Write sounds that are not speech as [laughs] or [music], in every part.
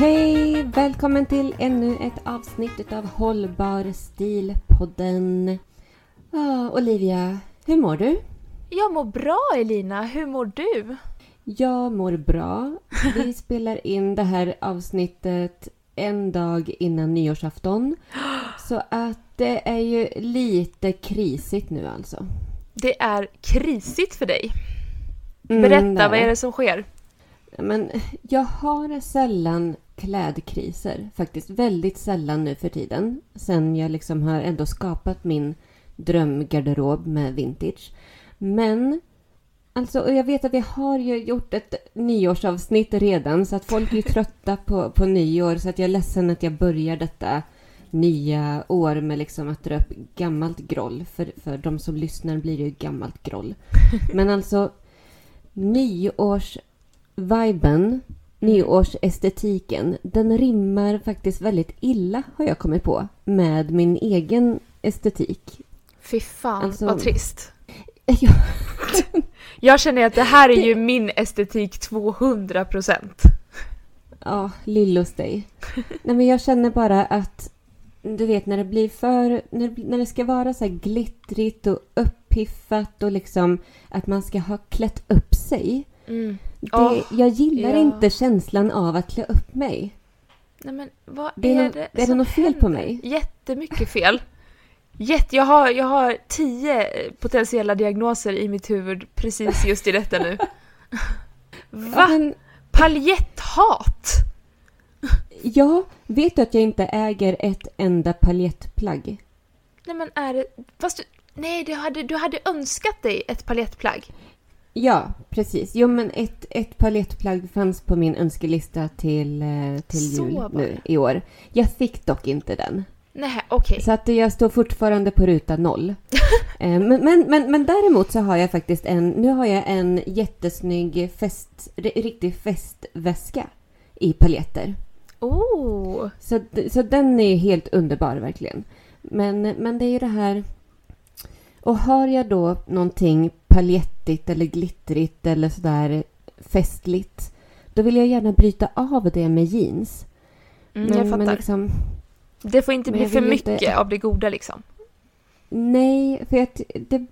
Hej! Välkommen till ännu ett avsnitt av Hållbar stil-podden. Ah, Olivia, hur mår du? Jag mår bra Elina, hur mår du? Jag mår bra. Vi [laughs] spelar in det här avsnittet en dag innan nyårsafton. Så att det är ju lite krisigt nu alltså. Det är krisigt för dig. Berätta, Mm, det är vad är det som sker? Men jag har sällan klädkriser. Faktiskt väldigt sällan nu för tiden. Sen jag liksom har ändå skapat min drömgarderob med vintage. Men Alltså, och jag vet att vi har ju gjort ett nyårsavsnitt redan så att folk är [laughs] trötta på, på nyår så att jag är ledsen att jag börjar detta nya år med liksom att dra upp gammalt groll. För, för de som lyssnar blir det ju gammalt groll. [laughs] Men alltså nyårsviben, nyårsestetiken, den rimmar faktiskt väldigt illa har jag kommit på med min egen estetik. Fy fan Alltså- vad trist. [laughs] Jag, Jag känner att det här är ju min estetik 200%. Ja, lillos dig. Nej, men jag känner bara att du vet när det blir för... När, det- när det ska vara så här glittrigt och uppiffat och liksom att man ska ha klätt upp sig. Mm. Det, Åh, jag gillar ja. inte känslan av att klä upp mig. Nej men vad Det är är, nå- det är det något fel på mig? Jättemycket fel. Jätte, jag, har, jag har tio potentiella diagnoser i mitt huvud precis just i detta nu. [laughs] Ja, Va? men, Paljetthat? [laughs] ja, vet du att jag inte äger ett enda paljettplagg? Nej men är det... Fast du, nej, du hade, du hade önskat dig ett paljettplagg. Ja, precis. Jo, men ett, ett paljettplagg fanns på min önskelista till, eh, till Så jul nu i år. Jag fick dock inte den. Nej, okej. Så att jag står fortfarande på ruta noll. [laughs] Eh, men, men, men, men däremot så har jag faktiskt en, nu har jag en jättesnygg fest, ri- riktig festväska i paljetter. Oh! Så, så den är helt underbar verkligen. Men, men det är ju det här... Och har jag då någonting paljettigt eller glittrigt eller sådär festligt då vill jag gärna bryta av det med jeans. Mm, men, jag men fattar. liksom, det får inte men bli jag för vill inte- mycket av det goda liksom. nej, för att det...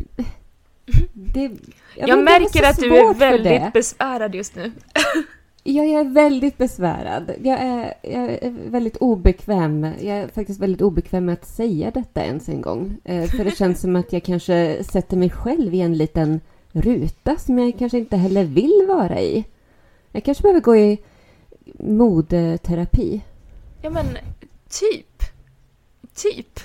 det Jag, det märker att du är väldigt besvärad just nu. [laughs] Ja, jag är väldigt besvärad. Jag är, jag är väldigt obekväm. Jag är faktiskt väldigt obekväm med att säga detta ens en gång. Eh, för det känns som att jag kanske sätter mig själv i en liten ruta som jag kanske inte heller vill vara i. Jag kanske behöver gå i modeterapi. Ja men, typ. Typ.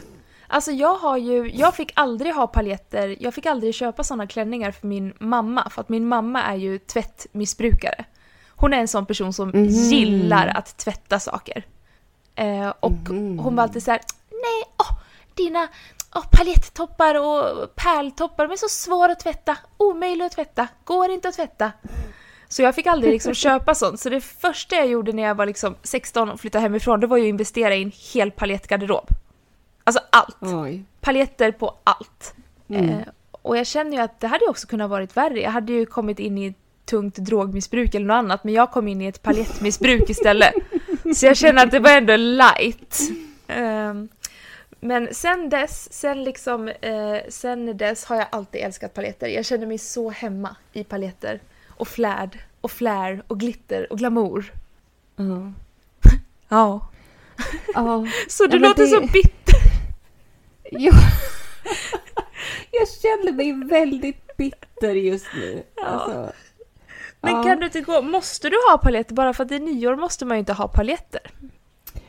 Alltså jag har ju, jag fick aldrig ha paljetter, jag fick aldrig köpa sådana klänningar för min mamma, för att min mamma är ju tvättmissbrukare. Hon är en sån person som Mhm. gillar att tvätta saker. Eh, och Mhm. hon var alltid så här: nej, åh, dina åh, paljettoppar och pärltoppar, de är så svåra att tvätta, omöjliga att tvätta, går inte att tvätta. Så jag fick aldrig liksom [laughs] köpa sånt. Så det första jag gjorde när jag var liksom 16 och flyttade hemifrån, det var ju att investera i en hel palettgarderob. Alltså allt. Oj. Paletter på allt. Mm. Eh, och jag känner ju att det hade också kunnat varit värre. Jag hade ju kommit in i tungt drogmissbruk eller något annat, men jag kom in i ett palettmissbruk istället. Så jag känner att det var ändå light. Ehm, men sen dess, sen liksom, eh, sen dess har jag alltid älskat paletter. Jag känner mig så hemma i paletter. Och flärd, och flär, och glitter, och glamour. Ja. [laughs] Ja. Ja. Så du Ja, låter det- så bitter. Ja. [laughs] Jag känner mig väldigt bitter just nu. Ja. Alltså, Men ja. kan du inte gå, måste du ha paletter? Bara för att det är nyår måste man ju inte ha paletter.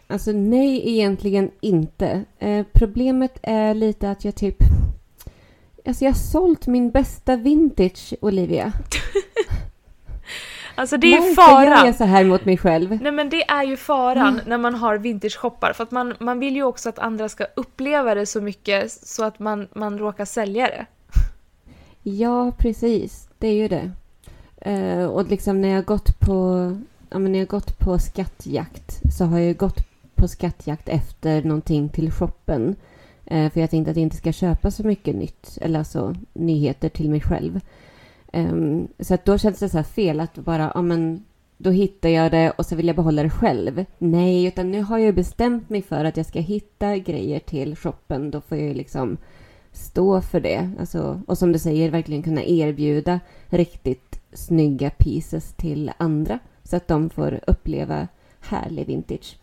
Alltså nej, egentligen inte. Eh, problemet är lite att jag typ... Alltså jag har sålt min bästa vintage, Olivia. [laughs] Alltså det är ju Varför gör faran. jag så här mot mig själv? Nej men det är ju faran när man har vintage-shoppar för att man, man vill ju också att andra ska uppleva det så mycket så att man, man råkar sälja det. Ja, precis. Det är ju det. Eh, och liksom när jag har gått på... Ja, men när jag har gått på skattjakt så har jag gått på skattjakt efter någonting till shoppen. Eh, för jag tänkte att jag inte ska köpa så mycket nytt, eller alltså nyheter till mig själv. Eh, så att då känns det så här fel att bara, ja men då hittar jag det och så vill jag behålla det själv. Nej, utan nu har jag bestämt mig för att jag ska hitta grejer till shoppen. Då får jag ju liksom stå för det. Alltså, och som du säger, verkligen kunna erbjuda riktigt snygga pieces till andra. Så att de får uppleva härlig vintage.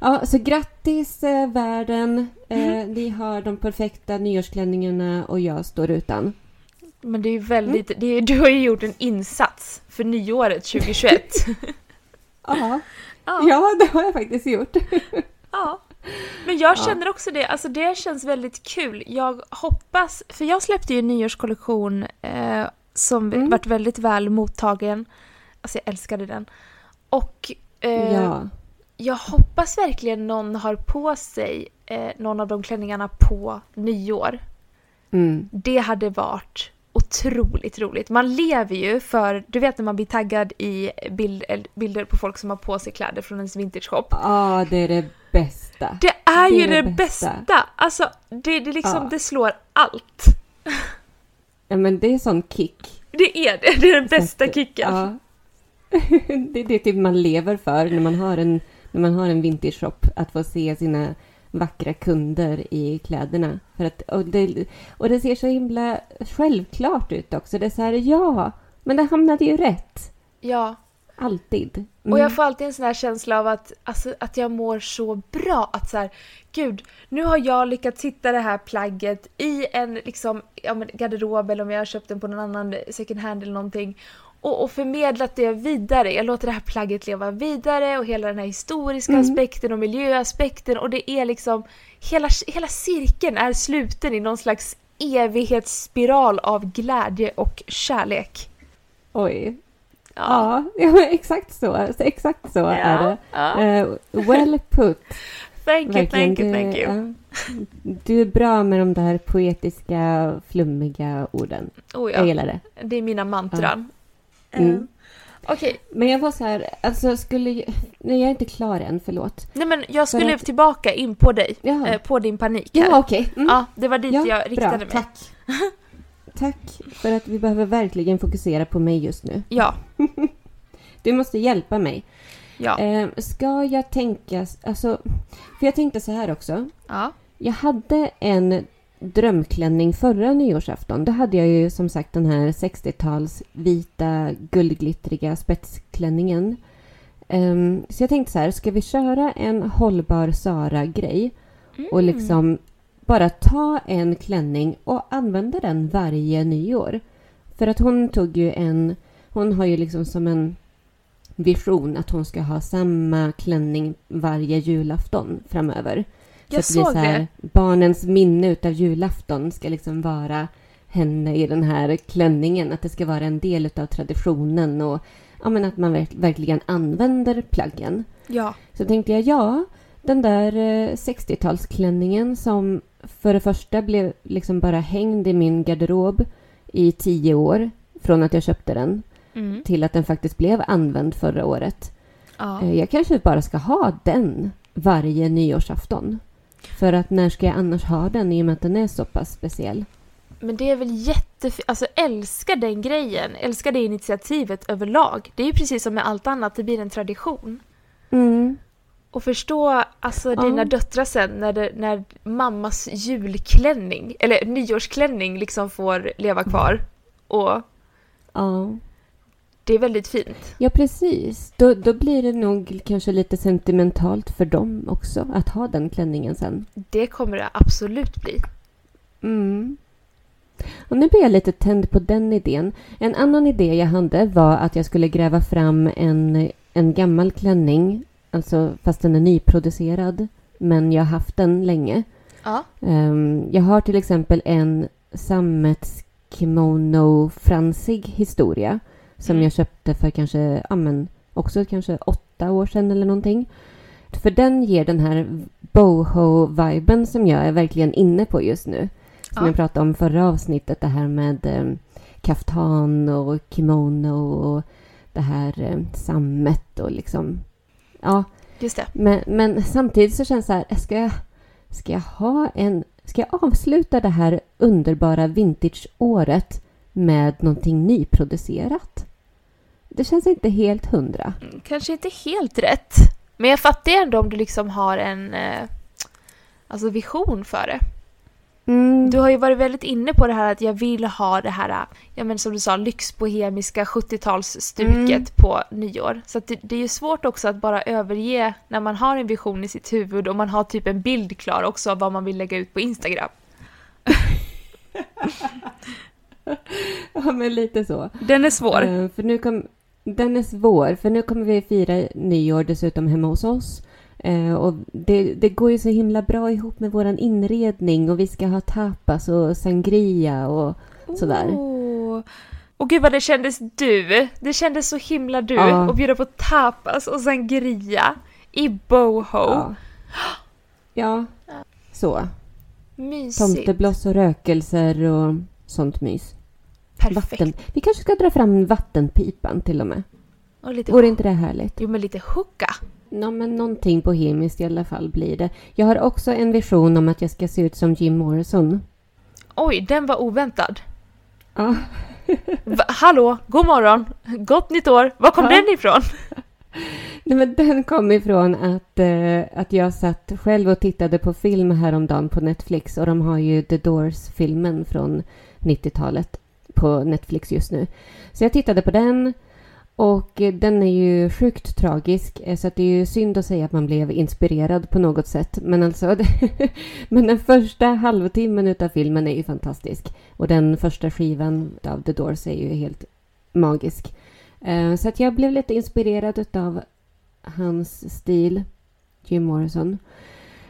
Ja, så grattis eh, världen. Eh, ni har de perfekta nyårsklänningarna och jag står utan. Men det är ju väldigt, det är, du har ju gjort en insats för nyåret 2021. [laughs] Ja, ja, det har jag faktiskt gjort. [laughs] ja. Men jag Ja. känner också det, alltså det känns väldigt kul. Jag hoppas, för jag släppte ju en nyårskollektion eh, som Mm. varit väldigt väl mottagen. Alltså jag älskade den. Och eh, Ja. Jag hoppas verkligen någon har på sig eh, någon av de klänningarna på nyår. Mm. Det hade varit otroligt roligt. Man lever ju för, du vet när man blir taggad i bild, eller bilder på folk som har på sig kläder från ens vintageshop. ja, det är det bästa. Det är Det ju är det, bästa. bästa. Alltså, det, det, liksom, Ja. det slår allt. [laughs] Ja, men det är sån kick. Det är det, det är den bästa att, kicken. Ja. [laughs] det är det typ man lever för när man har en, när man har en vintage shop. Att få se sina vackra kunder i kläderna. För att, och, det, och det ser så himla självklart ut också. Det är så här, ja, men det hamnade ju rätt. Ja. Alltid. Mm. Och jag får alltid en sån här känsla av att, alltså, att jag mår så bra. Att så här, gud, nu har jag lyckats hitta det här plagget i en liksom, ja, men garderob eller om jag har köpt den på någon annan second hand eller någonting. Och, och förmedlat det vidare. Jag låter det här plagget leva vidare och hela den här historiska Mm. aspekten och miljöaspekten och det är liksom, hela, hela cirkeln är sluten i någon slags evighetsspiral av glädje och kärlek. Oj. Ja, ja exakt så. exakt så är det. ja. Eh, well put. Thank you, thank you, thank you. ja. Du är bra med de där poetiska, flummiga orden. Oh, Jag ja. gillar det. Det är mina mantran. Mm. Eh, Okej, Men jag var så här, alltså skulle. Nej, jag är inte klar än, förlåt. nej men jag skulle att- tillbaka in på dig, eh, på din panik här. Ja, okej. Mm. Ja, det var dit Ja, jag riktade bra. mig. Tack. [laughs] Tack för att vi behöver verkligen fokusera på mig just nu. Ja, [laughs] Du måste hjälpa mig. ja, Eh, ska jag tänka... Alltså, för jag tänkte så här också. ja. Jag hade en drömklänning förra nyårsafton. Då hade jag ju som sagt den här 60-tals vita guldglittriga spetsklänningen. Ehm, så jag tänkte så här, ska vi köra en hållbar Sara-grej och Mm. liksom bara ta en klänning och använda den varje nyår. För att hon tog ju en, hon har ju liksom som en vision att hon ska ha samma klänning varje julafton framöver. Jag så såg det. så här, Barnens minne utav julafton ska liksom vara henne i den här klänningen. Att det ska vara en del utav traditionen och ja, men att man verk- verkligen använder plaggen. Ja, Så tänkte jag, ja, den där eh, 60-talsklänningen som för det första blev liksom bara hängd i min garderob i tio år från att jag köpte den. Mm. till att den faktiskt blev använd förra året. Ja. Eh, Jag kanske bara ska ha den varje nyårsafton. För att när ska jag annars ha den i och med att den är så pass speciell? Men det är väl jättefint, alltså älskar den grejen, älskar det initiativet överlag. Det är ju precis som med allt annat, det blir en tradition. Mm. Och förstå alltså Ja. dina döttrar sen när, det, när mammas julklänning, eller nyårsklänning liksom får leva kvar. Och Ja. det är väldigt fint. Ja, precis. Då, då blir det nog kanske lite sentimentalt för dem också att ha den klänningen sen. Det kommer det absolut bli. Mm. Och nu blir jag lite tänd på den idén. En annan idé jag hade var att jag skulle gräva fram en, en gammal klänning, alltså fast den är nyproducerad, men jag har haft den länge. Ja. Ehm, jag har till exempel en sammetskimono-fransig historia som Mm. jag köpte för kanske, ja men också kanske åtta år sedan eller någonting. För den ger den här boho-viben som jag är verkligen inne på just nu. Som Ja. jag pratade om förra avsnittet, det här med eh, kaftan och kimono och det här eh, sammet och liksom... Ja, Just det. men, men samtidigt så känns det så här, ska jag, ska jag ha en... Ska jag avsluta det här underbara vintageåret med någonting nyproducerat? Det känns inte helt hundra. Mm, Kanske inte helt rätt. Men jag fattar ändå om du liksom har en eh, alltså vision för det. Mm, Du har ju varit väldigt inne på det här att jag vill ha det här, ja men som du sa, lyxbohemiska 70-talsstuket Mm. på nyår. Så det, det är ju svårt också att bara överge när man har en vision i sitt huvud och man har typ en bild klar också av vad man vill lägga ut på Instagram. [laughs] ja, men lite så. Den är svår. Eh, för nu kom, den är svår, för nu kommer vi fira nyår dessutom hemma hos oss. Eh, och det, det går ju så himla bra ihop med våran inredning och vi ska ha tapas och sangria och sådär. Oh. Och gud vad det kändes du. Det kändes så himla du Ja. att bjuda på tapas och sangria i boho. Ja. ja, så. Mysigt. Tomtebloss och rökelser och sånt mys. Perfekt. Vatten. Vi kanske ska dra fram vattenpipan till och med. Och lite Vore inte det härligt? Jo men lite hooka. Nå, men någonting bohemiskt i alla fall blir det. Jag har också en vision om att jag ska se ut som Jim Morrison. Oj, den var oväntad. Ja. [laughs] Va, hallå, god morgon, gott nytt år. Var kom Ja. den ifrån? [laughs] Nej, men den kom ifrån att, eh, att jag satt själv och tittade på film häromdagen på Netflix och de har ju The Doors-filmen från 90-talet på Netflix just nu. Så jag tittade på den och eh, den är ju sjukt tragisk eh, så att det är ju synd att säga att man blev inspirerad på något sätt. Men alltså, [laughs] men den första halvtimmen av filmen är ju fantastisk och den första skivan av The Doors är ju helt magisk. Eh, så att jag blev lite inspirerad av hans stil, Jim Morrison.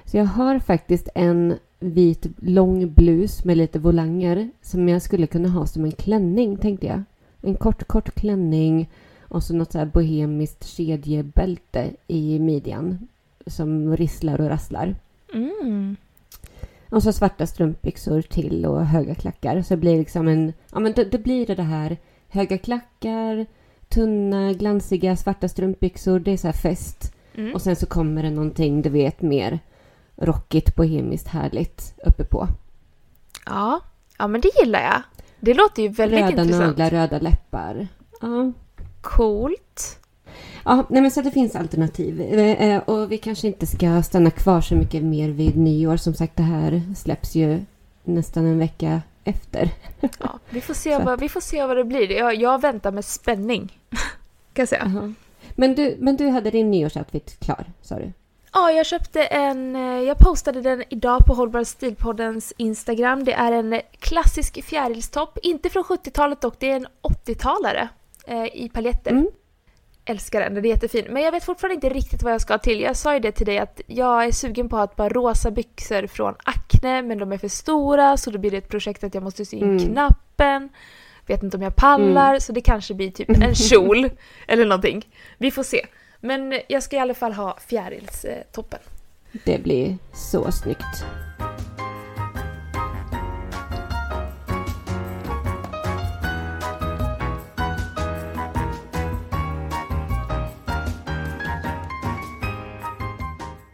Så jag har faktiskt en vit lång blus med lite volanger som jag skulle kunna ha som en klänning, tänkte jag. En kort, kort klänning och så något så här bohemiskt kedjebälte i midjan som risslar och rasslar. Mm. Och så svarta strumpbyxor till och höga klackar. Så det blir liksom en... Ja, men det, det blir det här höga klackar, tunna, glansiga svarta strumpbyxor. Det är så här fest. Mm. Och sen så kommer det någonting, du vet, mer rockigt, bohemiskt, härligt uppe på. Ja. ja, men det gillar jag. Det låter ju väldigt Röda intressant. naglar, röda läppar. Ja. Coolt. Ja, nej men så det finns alternativ. Eh, eh, Och vi kanske inte ska stanna kvar så mycket mer vid nyår. Som sagt, det här släpps ju nästan en vecka efter. Ja, vi, får se [laughs] vad, vi får se vad det blir. Jag, jag väntar med spänning. [laughs] Kan jag säga. Jaha. Men du, men du hade din nyårsoutfit klar, sa du? Ja, jag köpte en... eh, Jag postade den idag på Hållbar stilpoddens Instagram. Det är en klassisk fjärilstopp. Inte från 70-talet dock, det är en 80-talare eh, i paljetter. Mm. Älskar den, den är jättefin. Men jag vet fortfarande inte riktigt vad jag ska till. Jag sa ju det till dig att jag är sugen på att par rosa byxor från Acne, men de är för stora så då blir det ett projekt att jag måste sy in Mm. knappen. Vet inte om jag pallar, så det kanske blir typ en [laughs] kjol eller någonting. Vi får se. Men jag ska i alla fall ha fjärilstoppen. Det blir så snyggt.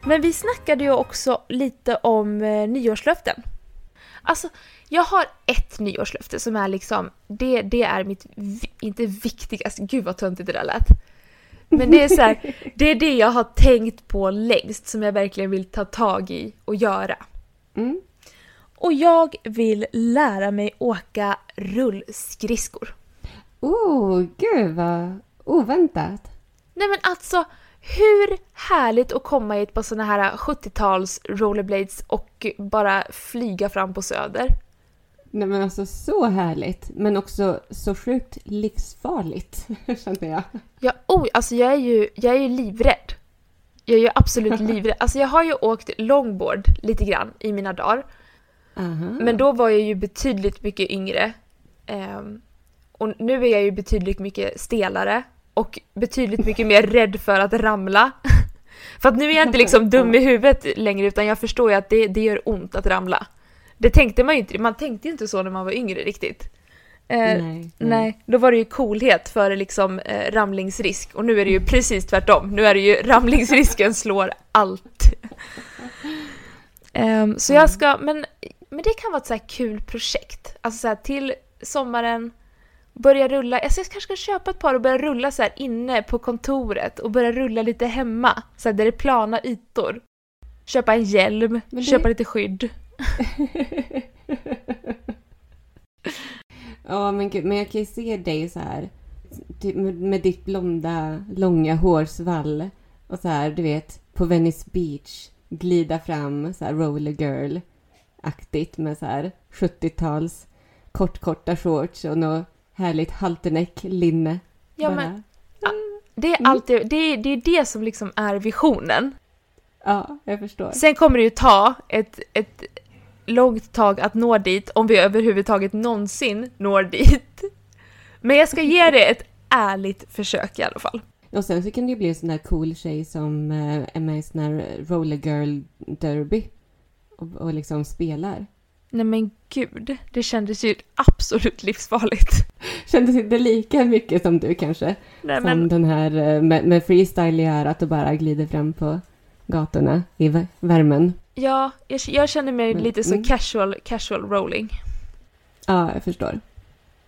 Men vi snackade ju också lite om eh, nyårslöften. Alltså, jag har ett nyårslöfte som är liksom, det, det är mitt, inte viktigaste, gud vad töntigt det där lät. Men det är så här, [laughs] det är det jag har tänkt på längst som jag verkligen vill ta tag i och göra. Mm. Och jag vill lära mig åka rullskridskor. Oh, gud vad oväntat. Nej men alltså, hur härligt att komma hit på såna här 70-tals rollerblades och bara flyga fram på Söder. Nej men alltså så härligt. Men också så sjukt livsfarligt, [laughs] känner jag. Ja, oj, alltså jag är ju, jag är ju livrädd. Jag är ju absolut [laughs] livrädd. Alltså jag har ju åkt longboard lite grann i mina dagar. Aha. Men då var jag ju betydligt mycket yngre. Ehm, och nu är jag ju betydligt mycket stelare. Och betydligt mycket mer rädd för att ramla. [laughs] för att nu är jag inte liksom [laughs] dum i huvudet längre utan jag förstår ju att det, det gör ont att ramla. Det tänkte man ju inte, man tänkte ju inte så när man var yngre riktigt. Eh, nej, Nej, då var det ju coolhet före liksom eh, ramlingsrisk och nu är det ju precis tvärtom. Nu är det ju [laughs] ramlingsrisken slår allt. Ehm, så jag ska, men, men det kan vara ett så kul projekt. Alltså så här, till sommaren, börja rulla. Alltså jag kanske ska köpa ett par och börja rulla så här inne på kontoret och börja rulla lite hemma. Så här, där det är plana ytor. Köpa en hjälm, det- köpa lite skydd. [laughs] Ja, men gud, men jag kan ju se dig så här. typ Med, med ditt blonda, långa hårsvall. Och så här, du vet, på Venice Beach. Glida fram så här roller girl-aktigt med så här 70-tals kortkorta shorts och något härligt halterneck-linne. Ja, bara. men det är Mm. alltid, det är, det är det som liksom är visionen. Ja, jag förstår. Sen kommer det ju ta ett, ett långt tag att nå dit, om vi överhuvudtaget någonsin når dit. Men jag ska ge [laughs] det ett ärligt försök i alla fall. Och sen så kan det ju bli en sån där cool tjej som eh, är med i sån här roller girl derby. Och, och liksom spelar. Nej men gud, det kändes ju absolut livsfarligt. [laughs] Kändes inte lika mycket som du kanske? Nej Som men, den här eh, med, med freestyle i örat och bara glider fram på gatorna i vä- värmen. ja, jag, jag känner mig Men- lite så mm. casual, casual rolling. Ja, jag förstår.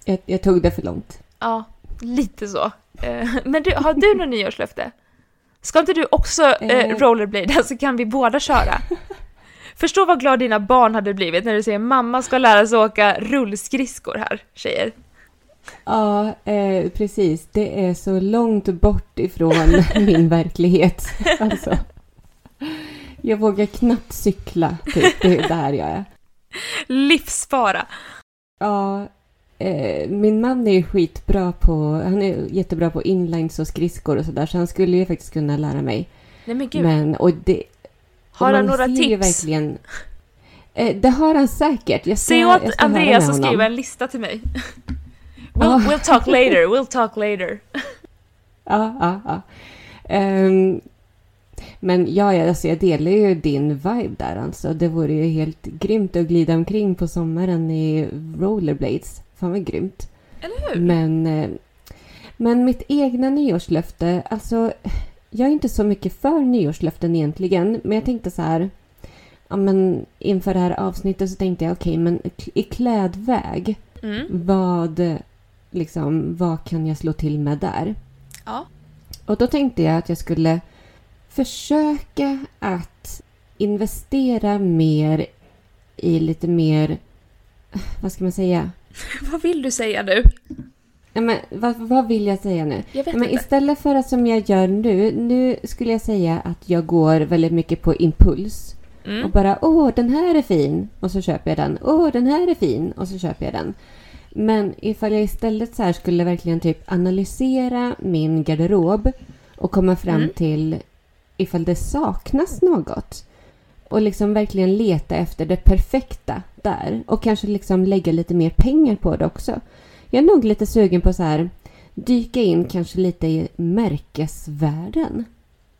Jag, jag tog det för långt. Ja, lite så. Eh, [laughs] Men du, har du något nyårslöfte? Ska inte du också eh, Eh. rollerblada så kan vi båda köra? [laughs] Förstå vad glad dina barn hade blivit när du säger mamma ska lära sig åka rullskridskor här, tjejer. Ja, eh, precis. Det är så långt bort ifrån [laughs] min verklighet. Alltså. Jag vågar knappt cykla, typ. Det är där jag är. Livsfara. Ja, eh, min man är skitbra på... Han är jättebra på inlines och skridskor och sådär. Så han skulle ju faktiskt kunna lära mig. Nej men gud, Men, och det, har han några tips? verkligen... Eh, det har han säkert. Jag ska, Säg åt Andreas att skriva en lista till mig. [laughs] We'll, we'll talk later, we'll [laughs] talk later. Ja, ja, ja. Ehm, men ja, alltså, jag delar ju din vibe där alltså. Det vore ju helt grymt att glida omkring på sommaren i rollerblades. Fan vad grymt. Eller hur? Men, eh, men mitt egna nyårslöfte, alltså jag är inte så mycket för nyårslöften egentligen. Men jag tänkte så här, ja men inför det här avsnittet så tänkte jag okej, men i klädväg, Mm. vad, liksom, vad kan jag slå till med där? Ja. Och då tänkte jag att jag skulle försöka att investera mer i lite mer, vad ska man säga? [laughs] Vad vill du säga nu? Ja, men, vad, vad vill jag säga nu? Jag Men istället för att som jag gör nu, nu skulle jag säga att jag går väldigt mycket på impuls. Och Mm. bara åh, den här är fin och så köper jag den. Åh, den här är fin och så köper jag den. Men ifall jag istället så här skulle verkligen typ analysera min garderob och komma fram Mm. till ifall det saknas något. Och liksom verkligen leta efter det perfekta där. Och kanske liksom lägga lite mer pengar på det också. Jag är nog lite sugen på så här dyka in kanske lite i märkesvärlden.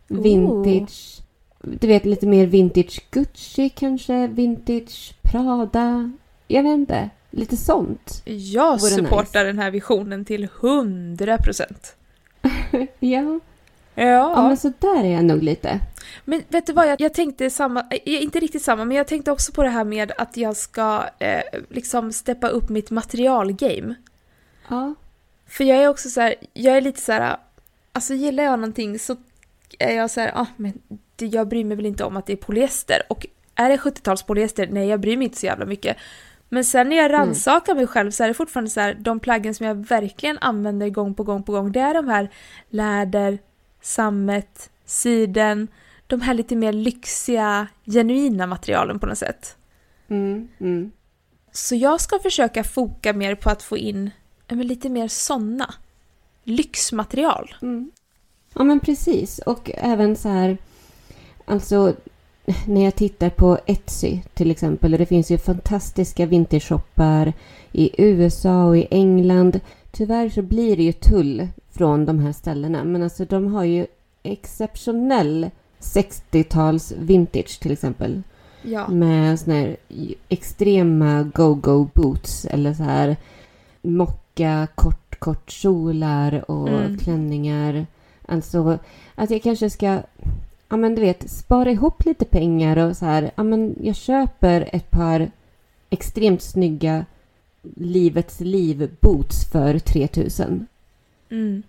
Vintage. Du vet lite mer vintage Gucci kanske. Vintage Prada. Jag vet inte. Lite sånt. Jag Vore supportar den här visionen till 100%. [laughs] Ja. Ja, Ja, men så där är jag nog lite. men vet du vad? Jag, jag tänkte samma, eh, inte riktigt samma, men jag tänkte också på det här med att jag ska eh, liksom steppa upp mitt materialgame. Ja. För jag är också så här, jag är lite så här, alltså gillar jag någonting så är jag så här, ah, men jag bryr mig väl inte om att det är polyester. Och är det 70-tals polyester, nej jag bryr mig inte så jävla mycket. Men sen när jag Mm. rannsakar mig själv så är det fortfarande så här, de plaggen som jag verkligen använder gång på gång på gång, det är de här läder, sammet, siden, de här lite mer lyxiga, genuina materialen på något sätt. Mm, mm. Så jag ska försöka foka mer på att få in men lite mer såna lyxmaterial. Mm. Ja, men precis. Och även så här, alltså när jag tittar på Etsy till exempel, och det finns ju fantastiska vintershoppar i USA och i England. Tyvärr så blir det ju tull från de här ställena, men alltså de har ju exceptionell 60-tals vintage till exempel. Ja. Med såna här extrema go-go boots eller så här mocka kort, kort kjolar och Mm. klänningar. Alltså att jag kanske ska, ja men du vet, spara ihop lite pengar och så här, ja men jag köper ett par extremt snygga Livets liv boots för 3000. Mm.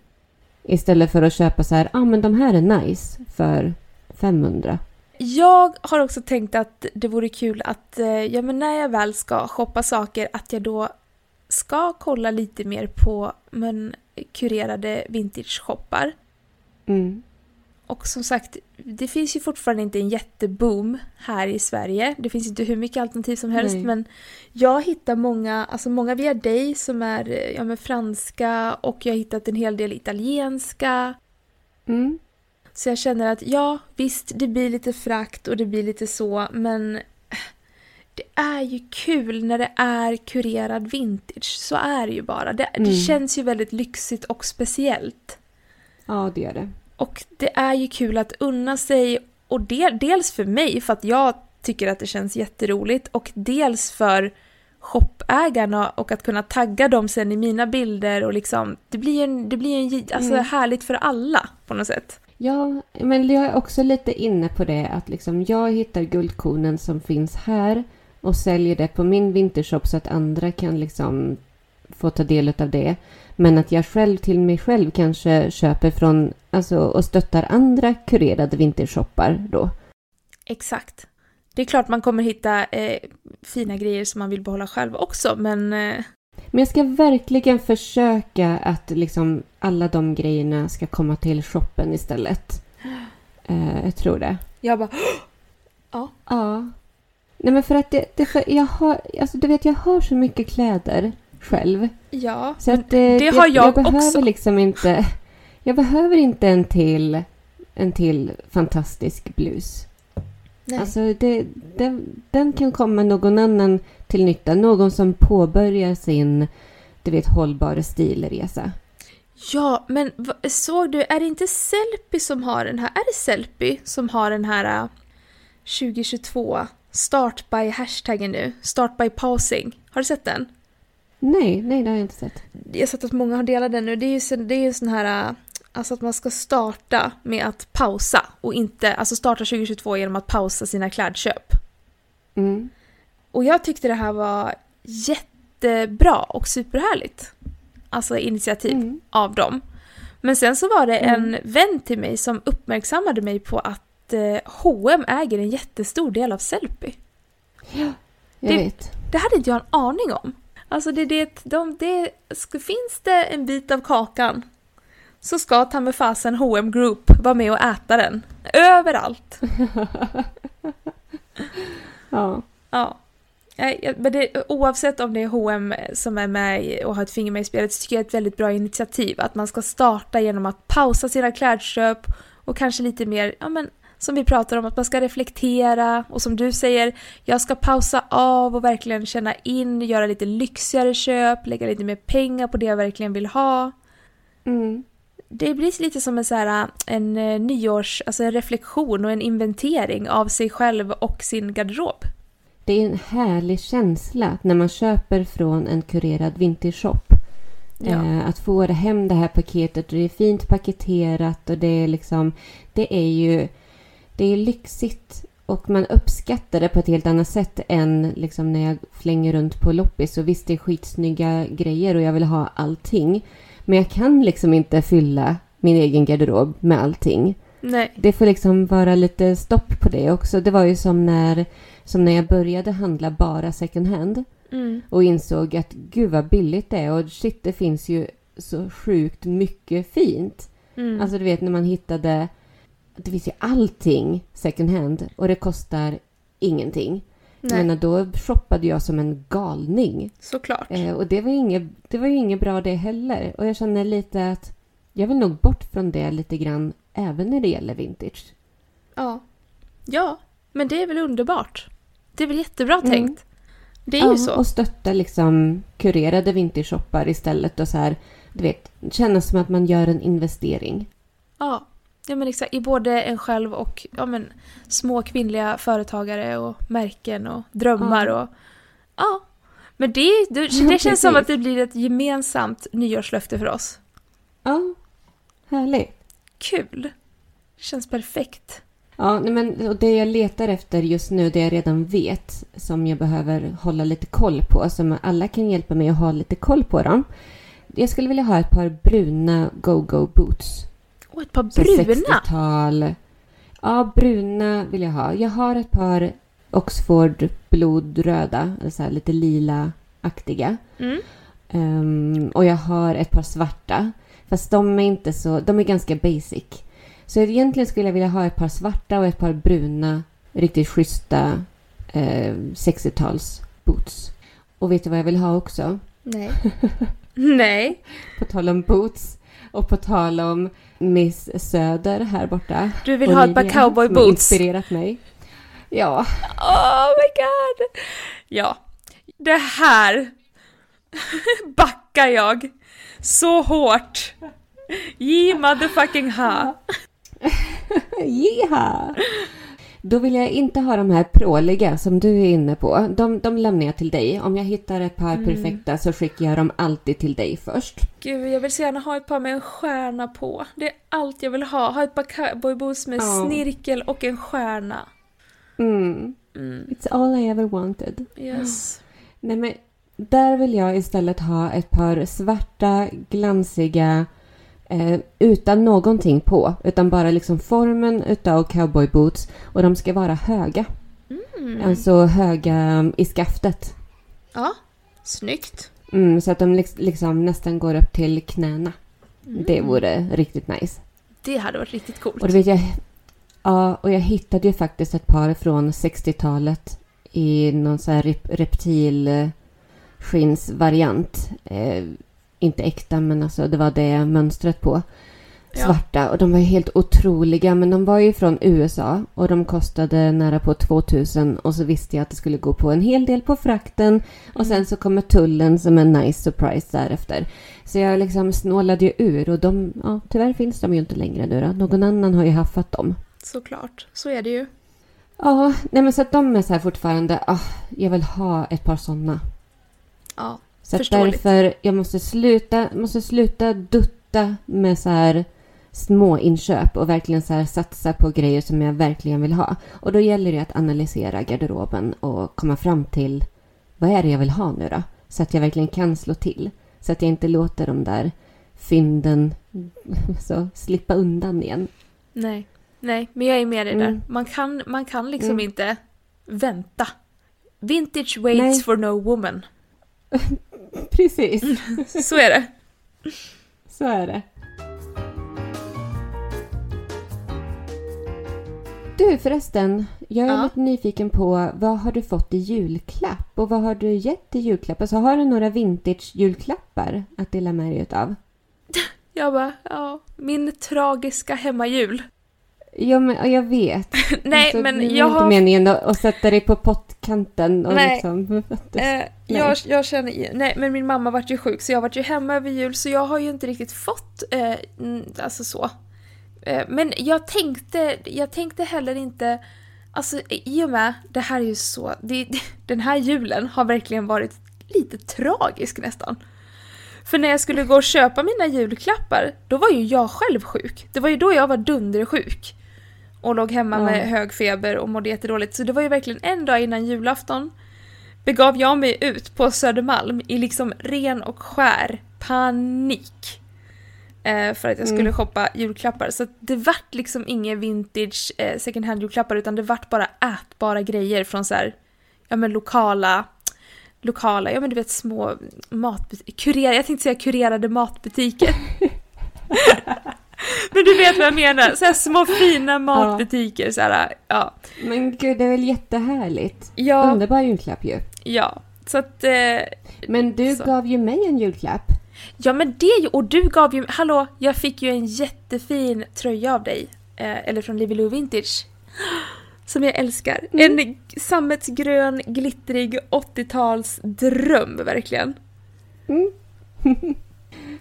Istället för att köpa så här, ja men de här är nice för 500. Jag har också tänkt att det vore kul att, eh, ja men när jag väl ska shoppa saker, att jag då ska kolla lite mer på men, kurerade vintage-shoppar. Mm. Och som sagt, det finns ju fortfarande inte en jätteboom här i Sverige. Det finns inte hur mycket alternativ som helst, Nej. men jag hittar många, alltså många via dig som är ja, men franska och jag har hittat en hel del italienska. Mm. Så jag känner att ja, visst, det blir lite frakt och det blir lite så, men det är ju kul när det är kurerad vintage. Så är det ju bara. Det, det Mm. känns ju väldigt lyxigt och speciellt. Ja, det gör det. Och det är ju kul att unna sig, och del, dels för mig för att jag tycker att det känns jätteroligt, och dels för shopägarna och att kunna tagga dem sen i mina bilder och liksom, det blir en, det blir en alltså Mm. härligt för alla på något sätt. Ja, men jag är också lite inne på det att liksom jag hittar guldkornen som finns här och säljer det på min vintershop så att andra kan liksom få ta del av det. Men att jag själv till mig själv kanske köper från, alltså och stöttar andra kurerade vintershoppar då. Exakt. Det är klart man kommer hitta eh, fina grejer som man vill behålla själv också, men eh, Men jag ska verkligen försöka att liksom alla de grejerna ska komma till shoppen istället. Eh, jag tror det. jag bara [gasps] Ja. Nej men för att det, det för jag har, alltså du vet jag har så mycket kläder själv. ja. Så att det, det har jag jag behöver också. liksom inte, jag behöver inte en till, en till fantastisk blus. Nej. Alltså det, den, den kan komma någon annan till nytta. Någon som påbörjar sin, du vet, hållbara stilresa. Ja, men såg du, är det inte Sellpy som har den här, är det Sellpy som har den här äh, 2022 Start by hashtaggen nu, Start by pausing. Har du sett den? Nej, nej det har jag inte sett. Jag har sett att många har delat den nu. Det är ju det är ju sån här, äh, alltså att man ska starta med att pausa och inte, alltså starta 2022 genom att pausa sina klädköp. Mm. Och jag tyckte det här var jättebra och superhärligt. Alltså initiativ Mm. av dem. Men sen så var det Mm. en vän till mig som uppmärksammade mig på att eh, H&M äger en jättestor del av Sellpy. Jag Det- vet. Det hade inte jag en aning om. Alltså det, det, de, det, finns det en bit av kakan så ska ta med fasen H&M Group vara med och äta den. Överallt. [laughs] Ja. Ja. Men det, oavsett om det är H&M som är med och har ett finger med i spelet så tycker jag det är ett väldigt bra initiativ. Att man ska starta genom att pausa sina klädköp och kanske lite mer, ja men som vi pratar om, att man ska reflektera och som du säger, jag ska pausa av och verkligen känna in, göra lite lyxigare köp, lägga lite mer pengar på det jag verkligen vill ha. Mm. Det blir lite som en, så här, en eh, nyårs, alltså en reflektion och en inventering av sig själv och sin garderob. Det är en härlig känsla när man köper från en kurerad vintershop. Ja. Eh, att få hem det här paketet och det är fint paketerat och det är liksom, det är ju, det är lyxigt och man uppskattar det på ett helt annat sätt än liksom när jag flänger runt på loppis. Och visst, det är skitsnygga grejer och jag vill ha allting. Men jag kan liksom inte fylla min egen garderob med allting. Nej. Det får liksom vara lite stopp på det också. Det var ju som när, som när jag började handla bara second hand Mm. och insåg att gud vad billigt det är och shit, det finns ju så sjukt mycket fint. Mm. Alltså du vet när man hittade, det finns ju allting second hand och det kostar ingenting. Nej, menar, då shoppade jag som en galning. såklart. Eh, och det var, inget, det var ju inget bra det heller. Och jag känner lite att jag vill nog bort från det lite grann även när det gäller vintage. Ja. Ja, men det är väl underbart. Det är väl jättebra Mm. tänkt. Det är ju så. Och stötta liksom kurerade vintage-shoppar istället och så här, du vet, känna som att man gör en investering. Ja. Ja, men exakt. I både en själv och ja, men, små kvinnliga företagare och märken och drömmar Ja. och... Ja. Men det, det, det [laughs] känns som att det blir ett gemensamt nyårslöfte för oss. Ja, härligt. Kul! Känns perfekt. Ja, men och det jag letar efter just nu, det jag redan vet, som jag behöver hålla lite koll på, som alla kan hjälpa mig att ha lite koll på dem. Jag skulle vilja ha ett par bruna go-go boots. Och ett par bruna! 60-tal. Ja, bruna vill jag ha. Jag har ett par Oxford blodröda, så här lite lila-aktiga. Mm. Ehm, och jag har ett par svarta. Fast de är inte så, de är ganska basic. Så egentligen skulle jag vilja ha ett par svarta och ett par bruna, riktigt schyssta eh, 60-tals boots. Och vet du vad jag vill ha också? Nej. [laughs] Nej. På tal om boots och på tal om Miss Söder här borta. Du vill ha ett par Olivia, cowboy som har boots. inspirerat mig. Ja, Oh my god! Ja, det här [laughs] backar jag så hårt. Ge motherfucking ha. [laughs] Jeha! Då vill jag inte ha de här pråliga som du är inne på. De, de lämnar jag till dig. Om jag hittar ett par Mm. perfekta så skickar jag dem alltid till dig först. Gud, jag vill så gärna ha ett par med en stjärna på. Det är allt jag vill ha. Ha ett par cowboyboots med Ja. snirkel och en stjärna. Mm. Mm. It's all I ever wanted. Yes. Nej, men där vill jag istället ha ett par svarta, glansiga, eh, utan någonting på. Utan bara liksom formen utav cowboyboots. Och de ska vara höga. Mm. Alltså höga i skaftet. Ja, snyggt. Mm, så att de liks- liksom nästan går upp till knäna. Mm. Det vore riktigt nice. Det hade varit riktigt coolt. Och vet jag... Ja, och jag hittade ju faktiskt ett par från 60-talet i någon sån här rep- reptilskinnsvariant. Eh, inte äkta, men alltså det var det mönstret på. Ja. Svarta. Och de var helt otroliga, men de var ju från USA. Och de kostade nära på 2000. Och så visste jag att det skulle gå på en hel del på frakten. Och sen så kommer tullen som en nice surprise därefter. Så jag liksom snålade ju ur. Och de, ja, tyvärr finns de ju inte längre nu då. Någon annan har ju haffat dem. Såklart, så är det ju. Ja, nej men så att de är så här fortfarande, ah, jag vill ha ett par sådana. Ja. Så därför, jag måste sluta, måste sluta dutta med så här små inköp och verkligen så här satsa på grejer som jag verkligen vill ha. Och då gäller det att analysera garderoben och komma fram till vad är det jag vill ha nu då? Så att jag verkligen kan slå till. Så att jag inte låter de där fynden [laughs] så slippa undan igen. Nej. Nej, men jag är med dig där. Mm. Man kan, man kan liksom Mm. inte vänta. Vintage waits Nej. for no woman. [laughs] Precis, Så är det. [laughs] så är det. Du förresten, jag är Ja. lite nyfiken på vad har du fått i julklapp och vad har du gett i julklapp? Alltså har du några vintage julklappar att dela med dig utav? [laughs] Jag bara, ja, min tragiska hemmajul. Ja, men ja, jag vet. [laughs] Nej, Alltså, det men var jag inte har... meningen att, sätta dig på pottkanten och Nej. liksom... [laughs] Eh, jag, jag känner, nej men min mamma vart ju sjuk så jag vart ju hemma över jul så jag har ju inte riktigt fått, eh, alltså så. Eh, men jag tänkte, jag tänkte heller inte, alltså i och med, det här är ju så, det, [laughs] den här julen har verkligen varit lite tragisk nästan. För när jag skulle gå och köpa mina julklappar, då var ju jag själv sjuk. Det var ju då jag var dundersjuk. Och låg hemma Ja. med hög feber och mådde jättedåligt. Så det var ju verkligen en dag innan julafton begav jag mig ut på Södermalm i liksom ren och skär panik. Eh, för att jag skulle Mm. shoppa julklappar. Så det vart liksom inga vintage eh, second hand julklappar utan det vart bara ätbara grejer från så här, ja men lokala, lokala, ja men du vet små matbutiker, kurer, jag tänkte säga kurerade matbutiker. [laughs] men du vet vad jag menar, så här små fina matbutiker så här, ja. Men gud, det är väl jättehärligt? Ja, Underbar julklapp ju. ja. Så att, eh, Men du Så. gav ju mig en julklapp. ja men det ju, och du gav ju, hallå, jag fick ju en jättefin tröja av dig, eh, eller från Livy Lou Vintage. [gasps] Som jag älskar. En sammetsgrön, glittrig 80-tals dröm verkligen. [laughs]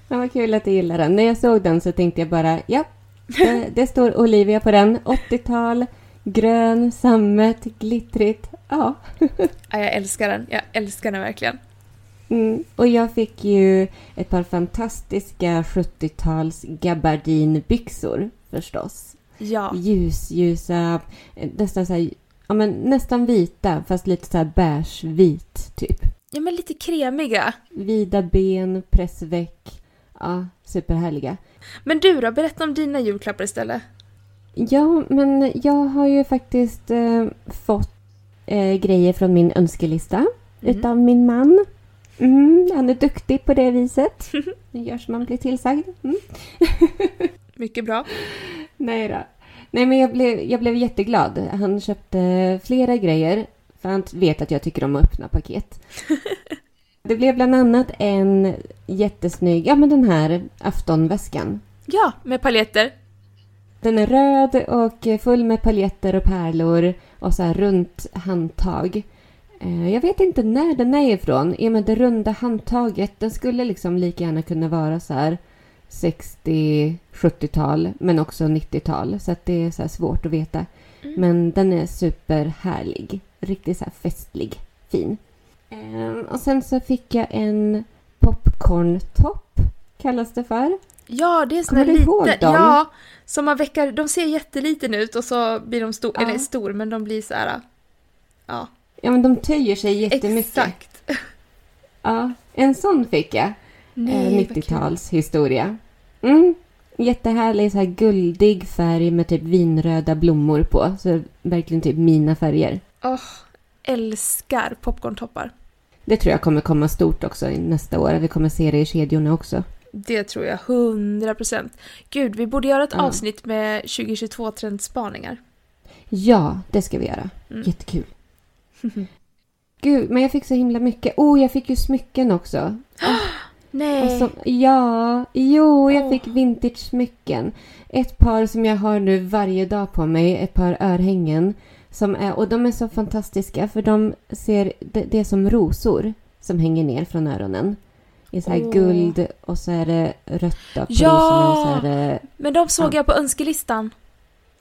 Ja, vad kul att du gillar den. När jag såg den så tänkte jag bara, ja, det, [laughs] det står Olivia på den. 80-tal, grön, sammet, glittrigt. Ja. [laughs] Ja, jag älskar den, jag älskar den verkligen. Mm. Och jag fick ju ett par fantastiska 70-tals gabardinbyxor förstås. Ja. Ljusljusa, nästan så här, ja men nästan vita fast lite så här beige-vit typ. Ja men lite kremiga. Vida ben, pressväck. Ja, superhärliga. Men du då, berätta om dina julklappar istället. Ja, men jag har ju faktiskt eh, fått eh, grejer från min önskelista Mm. utav min man. Mm, han är duktig på det viset. [laughs] Det gör som man blir tillsagd. Mm. [laughs] Mycket bra. Nej då. Nej, men jag blev, jag blev jätteglad. Han köpte flera grejer. För han vet att jag tycker om att öppna paket. [laughs] Det blev bland annat en jättesnygg, ja men den här aftonväskan. Ja, med paljetter. Den är röd och full med paljetter och pärlor och så här runt handtag. Eh, Jag vet inte när den är ifrån. I och med det runda handtaget, den skulle liksom lika gärna kunna vara så här 60-70-tal men också 90-tal. Så att det är så svårt att veta. Mm. Men den är superhärlig. Riktigt så här festlig. Fin. Eh, Och sen så fick jag en popcorntopp, kallas det för. Ja, det är en sån Kommer här du ihåg dem? Ja, som man väckar... De ser jätteliten ut och så blir de stor, Ja. eller stor, men de blir så här... Ja, Ja, men de töjer sig jättemycket. exakt. Ja, en sån fick jag. Nej, eh, vad kul. 90-talshistoria. Mm. Jättehärlig så här guldig färg med typ vinröda blommor på. Så verkligen typ mina färger. Åh, älskar popcorntoppar. Det tror jag kommer komma stort också nästa år. Vi kommer se det i kedjorna också. Det tror jag, 100 procent. Gud, vi borde göra ett Ja. avsnitt med 2022-trendspaningar. Ja, det ska vi göra. Mm. Jättekul. [laughs] Gud, men jag fick så himla mycket. Oh, jag fick ju smycken också. [gasps] Nej. Så, ja, jo, jag Åh. fick vintage-smycken. Ett par som jag har nu varje dag på mig, ett par örhängen. Som är, och de är så fantastiska för de ser, det, det är som rosor som hänger ner från öronen. I så här Åh. guld och så är det rött på Ja! och så är det... Men de såg Ja. jag på önskelistan.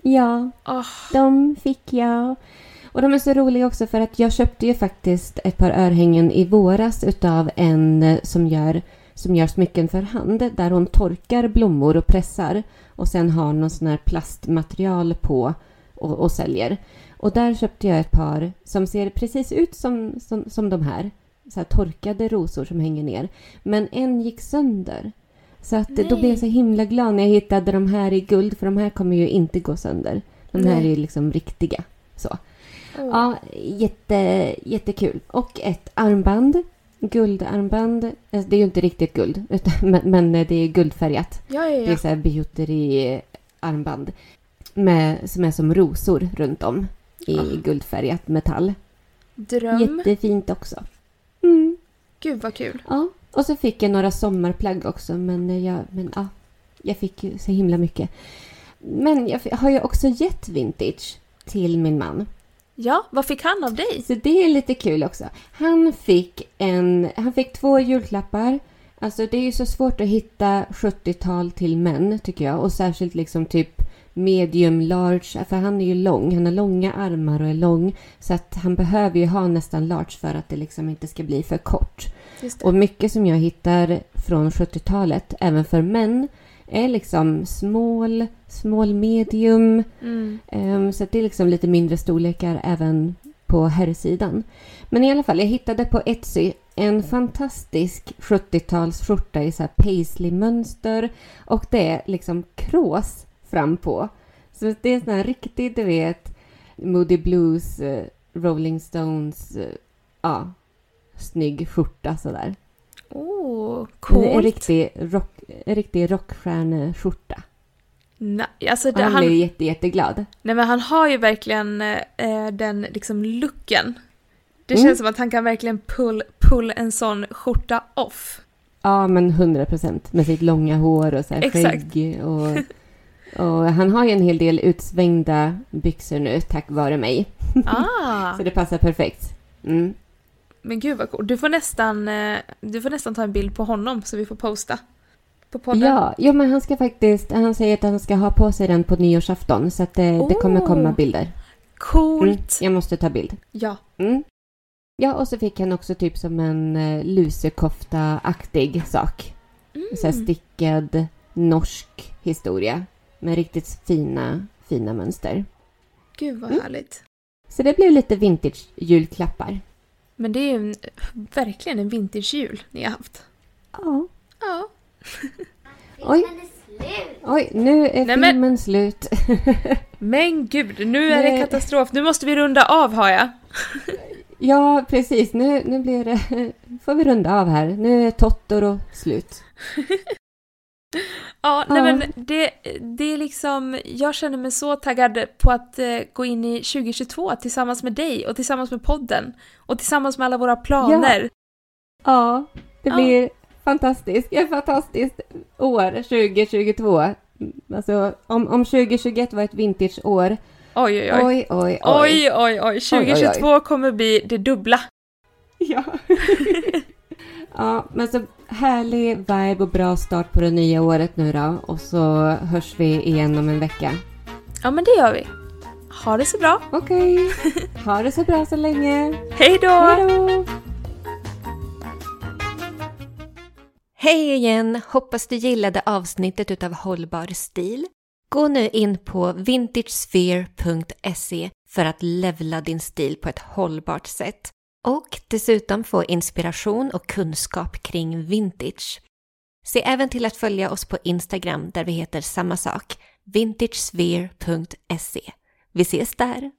Ja, Åh, de fick jag. Och de är så roliga också för att jag köpte ju faktiskt ett par örhängen i våras utav en eh, som gör, som gör smycken för hand. Där hon torkar blommor och pressar och sen har någon sån här plastmaterial på och, och säljer. Och där köpte jag ett par som ser precis ut som, som, som de här. Så här torkade rosor som hänger ner. Men en gick sönder. Så att då Nej. blev jag så himla glad när jag hittade de här i guld för de här kommer ju inte gå sönder. De här Nej. är ju liksom riktiga. Så. åh. Ja, jätte, jättekul. Och ett armband. Guldarmband. Alltså, Det är ju inte riktigt guld, [laughs] utan, men, men det är guldfärgat. Ja, ja, Det är ja. så här bijouteriarmband. Med, som är som rosor runt om. I Ah. guldfärgat metall. Dröm. Jättefint också. Mm. Gud vad kul. Ja, och så fick jag några sommarplagg också. Men jag, men, ja, jag fick ju så himla mycket. Men jag har ju också gett vintage till min man. Ja, vad fick han av dig? Så det är lite kul också. Han fick, en, han fick två julklappar. Alltså det är ju så svårt att hitta 70-tal till män tycker jag. Och särskilt liksom typ medium large, för han är ju lång, han har långa armar och är lång. Så att han behöver ju ha nästan large för att det liksom inte ska bli för kort. Och mycket som jag hittar från 70-talet, även för män, är liksom small, small medium. Mm. Ehm, så att det är liksom lite mindre storlekar även på herrsidan. Men i alla fall, jag hittade på Etsy en fantastisk 70-tals skjorta i så här paisley-mönster. Och det är liksom krås fram på. Så det är en sån här riktig, du vet, Moody Blues, eh, Rolling Stones, eh, ja, snygg skjorta sådär. Oh, coolt. en riktig, rock, en riktig rockstjärneskjorta. Nej, alltså det, han, han, blev jätte, jätteglad. nej men han har ju verkligen eh, den liksom looken. Det Mm. känns som att han kan verkligen pull, pull en sån skjorta off. Ja, men 100 procent. Med sitt långa hår och så här skägg. Och, och han har ju en hel del utsvängda byxor nu, tack vare mig. Ah, [laughs] Så det passar perfekt. Mm. men gud vad coolt. Du får nästan, eh, du får nästan ta en bild på honom så vi får posta. På podden. Ja, jo, men han ska faktiskt... Han säger att han ska ha på sig den på nyårsafton. Så att det, det kommer Oh. komma bilder. Mm. Coolt. Jag måste ta bild. Ja. Mm. Ja, och så fick han också typ som en eh, lusekofta-aktig sak. Så här Mm. stickad norsk historia. Med riktigt fina, fina mönster. Gud vad Mm. härligt. Så det blev lite vintage julklappar. Men det är ju en, verkligen en vintage-jul ni har haft. Ja. Ja. [laughs] Oj. Oj, nu är Nej, men- filmen slut. [laughs] Men gud, nu är det katastrof. Nu måste vi runda av har jag. [laughs] ja, precis. Nu, nu blir det... får vi runda av här. Nu är Totoro slut. Ja, nej Ja. men det, det är liksom, jag känner mig så taggad på att eh, gå in i 2022 tillsammans med dig och tillsammans med podden och tillsammans med alla våra planer. Ja, det Ja. blir fantastiskt. Ett fantastiskt år 2022. Alltså, om, om 2021 var ett vintageår. Oj, oj, oj. Oj, oj, oj. Oj, oj, oj. 2022 kommer bli det dubbla. Ja. [laughs] ja, men så härlig vibe och bra start på det nya året nu då. Och så hörs vi igen om en vecka. Ja, men det gör vi. Ha det så bra. Okej, [laughs] ha det så bra så länge. Hej då! Hej då! Hej igen! Hoppas du gillade avsnittet utav Hållbar stil. Gå nu in på vintagesphere.se för att levla din stil på ett hållbart sätt. Och dessutom få inspiration och kunskap kring vintage. Se även till att följa oss på Instagram där vi heter samma sak, vintagesphere.se. Vi ses där!